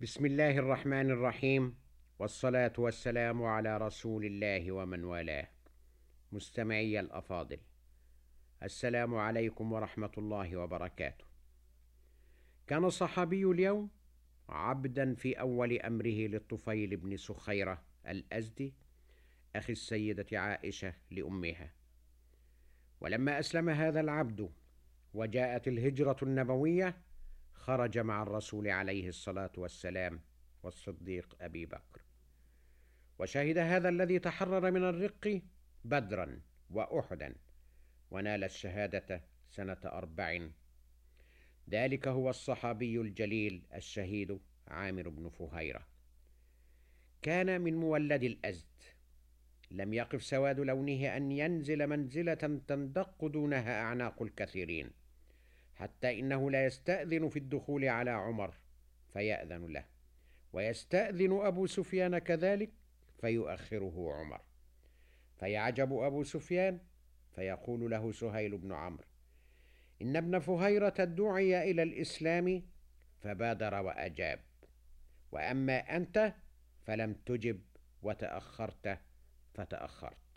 بسم الله الرحمن الرحيم والصلاة والسلام على رسول الله ومن والاه. مستمعي الأفاضل السلام عليكم ورحمة الله وبركاته. كان صحابي اليوم عبدا في أول أمره للطفيل بن سخيرة الأزدي أخي السيدة عائشة لأمها. ولما أسلم هذا العبد وجاءت الهجرة النبوية خرج مع الرسول عليه الصلاة والسلام والصديق أبي بكر. وشهد هذا الذي تحرر من الرق بدرا وأحدا ونال الشهادة سنة أربع. ذلك هو الصحابي الجليل الشهيد عامر بن فهيرة. كان من مولد الأزد. لم يقف سواد لونه أن ينزل منزلة تندق دونها أعناق الكثيرين. حتى إنه لا يستأذن في الدخول على عمر فيأذن له. ويستأذن أبو سفيان كذلك فيؤخره عمر. فيعجب أبو سفيان فيقول له سهيل بن عمرو إن ابن فهيرة دعي إلى الإسلام فبادر وأجاب. وأما أنت فلم تجب وتأخرت فتأخرت.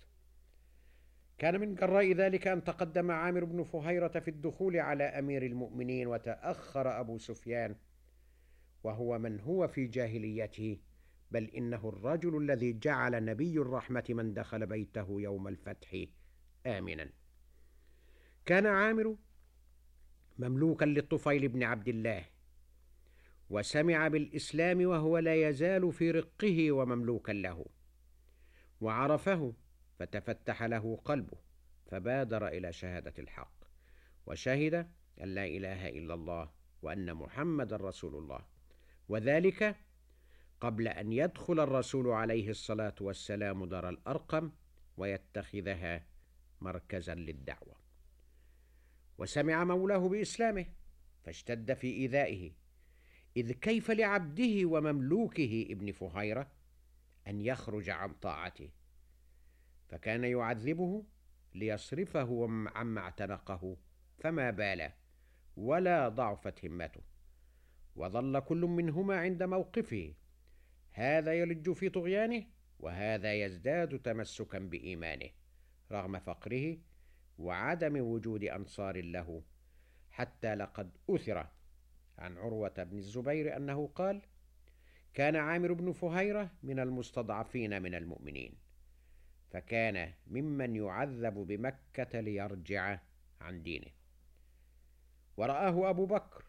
كان من جراء ذلك أن تقدم عامر بن فهيرة في الدخول على أمير المؤمنين وتأخر أبو سفيان وهو من هو في جاهليته بل إنه الرجل الذي جعل نبي الرحمة من دخل بيته يوم الفتح. آمنا. كان عامر مملوكا للطفيل بن عبد الله وسمع بالإسلام وهو لا يزال في رقه ومملوكا له وعرفه فتفتح له قلبه فبادر إلى شهادة الحق وشهد أن لا إله إلا الله وأن محمد رسول الله. وذلك قبل أن يدخل الرسول عليه الصلاة والسلام دار الأرقم ويتخذها مركزا للدعوة. وسمع مولاه بإسلامه فاشتد في إيذائه إذ كيف لعبده ومملوكه ابن فهيرة أن يخرج عن طاعته. فكان يعذبه ليصرفه عما اعتنقه فما بال ولا ضعفت همته. وظل كل منهما عند موقفه. هذا يلج في طغيانه وهذا يزداد تمسكا بإيمانه رغم فقره وعدم وجود أنصار له. حتى لقد أثر عن عروة بن الزبير أنه قال كان عامر بن فهيرة من المستضعفين من المؤمنين فكان ممن يعذب بمكة ليرجع عن دينه. ورآه أبو بكر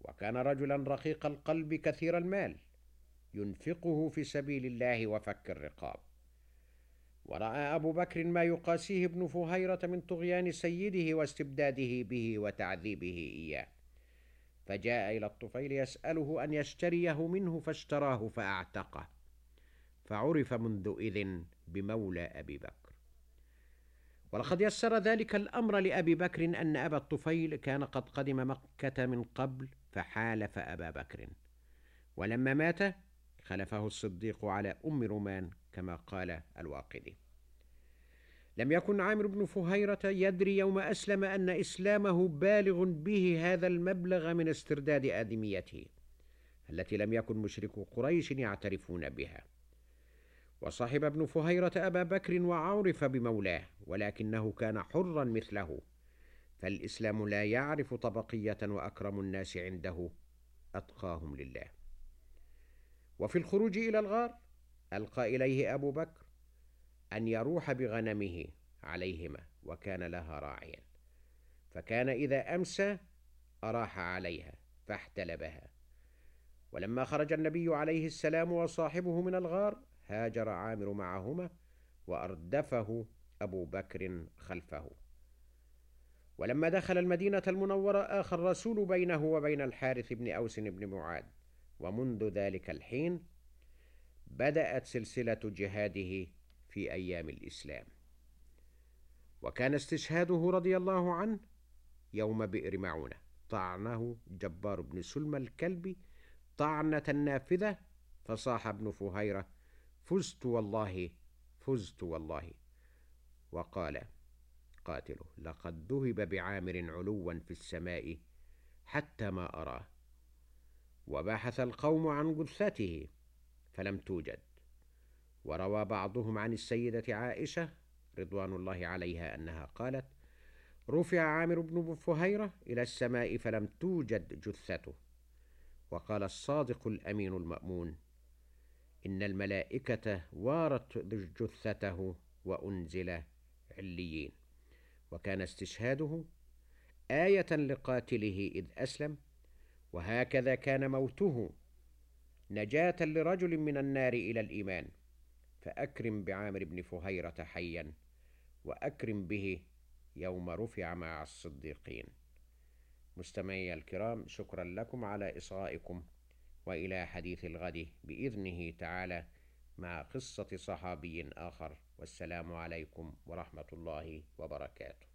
وكان رجلا رقيق القلب كثير المال ينفقه في سبيل الله وفك الرقاب. ورأى أبو بكر ما يقاسيه ابن فهيرة من طغيان سيده واستبداده به وتعذيبه إياه. فجاء إلى الطفيل يسأله أن يشتريه منه فاشتراه فأعتقه. فعرف منذ إذن بمولى أبي بكر. ولقد يسر ذلك الأمر لأبي بكر أن أبا الطفيل كان قد قدم مكة من قبل فحالف أبا بكر. ولما مات خلفه الصديق على أم رومان كما قال الواقدي. لم يكن عامر بن فهيرة يدري يوم أسلم أن إسلامه بالغ به هذا المبلغ من استرداد آدميته التي لم يكن مشركو قريش يعترفون بها. وصحب ابن فهيرة أبا بكر وعرف بمولاه ولكنه كان حرا مثله. فالإسلام لا يعرف طبقية وأكرم الناس عنده. أتقاهم لله. وفي الخروج إلى الغار ألقى إليه أبو بكر أن يروح بغنمه عليهما وكان لها راعيا. فكان إذا أمسى أراح عليها فاحتلبها. ولما خرج النبي عليه السلام وصاحبه من الغار هاجر عامر معهما وأردفه أبو بكر خلفه. ولما دخل المدينة المنورة اخى الرسول بينه وبين الحارث بن أوس بن معاذ. ومنذ ذلك الحين بدأت سلسلة جهاده في أيام الإسلام. وكان استشهاده رضي الله عنه يوم بئر معونة. طعنه جبار بن سلمى الكلبي طعنة نافذة فصاح ابن فهيرة فزت والله فزت والله. وقال قاتله لقد ذهب بعامر علوا في السماء حتى ما أراه وبحث القوم عن جثته فلم توجد. وروى بعضهم عن السيدة عائشة رضوان الله عليها أنها قالت رفع عامر بن فهيرة إلى السماء فلم توجد جثته. وقال الصادق الأمين المأمون إن الملائكة وارت جثته وأنزل عليين. وكان استشهاده آية لقاتله إذ أسلم وهكذا كان موته نجاة لرجل من النار إلى الإيمان. فأكرم بعامر بن فهيرة حيا وأكرم به يوم رفع مع الصديقين. مستمعي الكرام شكرا لكم على إصغائكم وإلى حديث الغد بإذنه تعالى مع قصة صحابي آخر والسلام عليكم ورحمة الله وبركاته.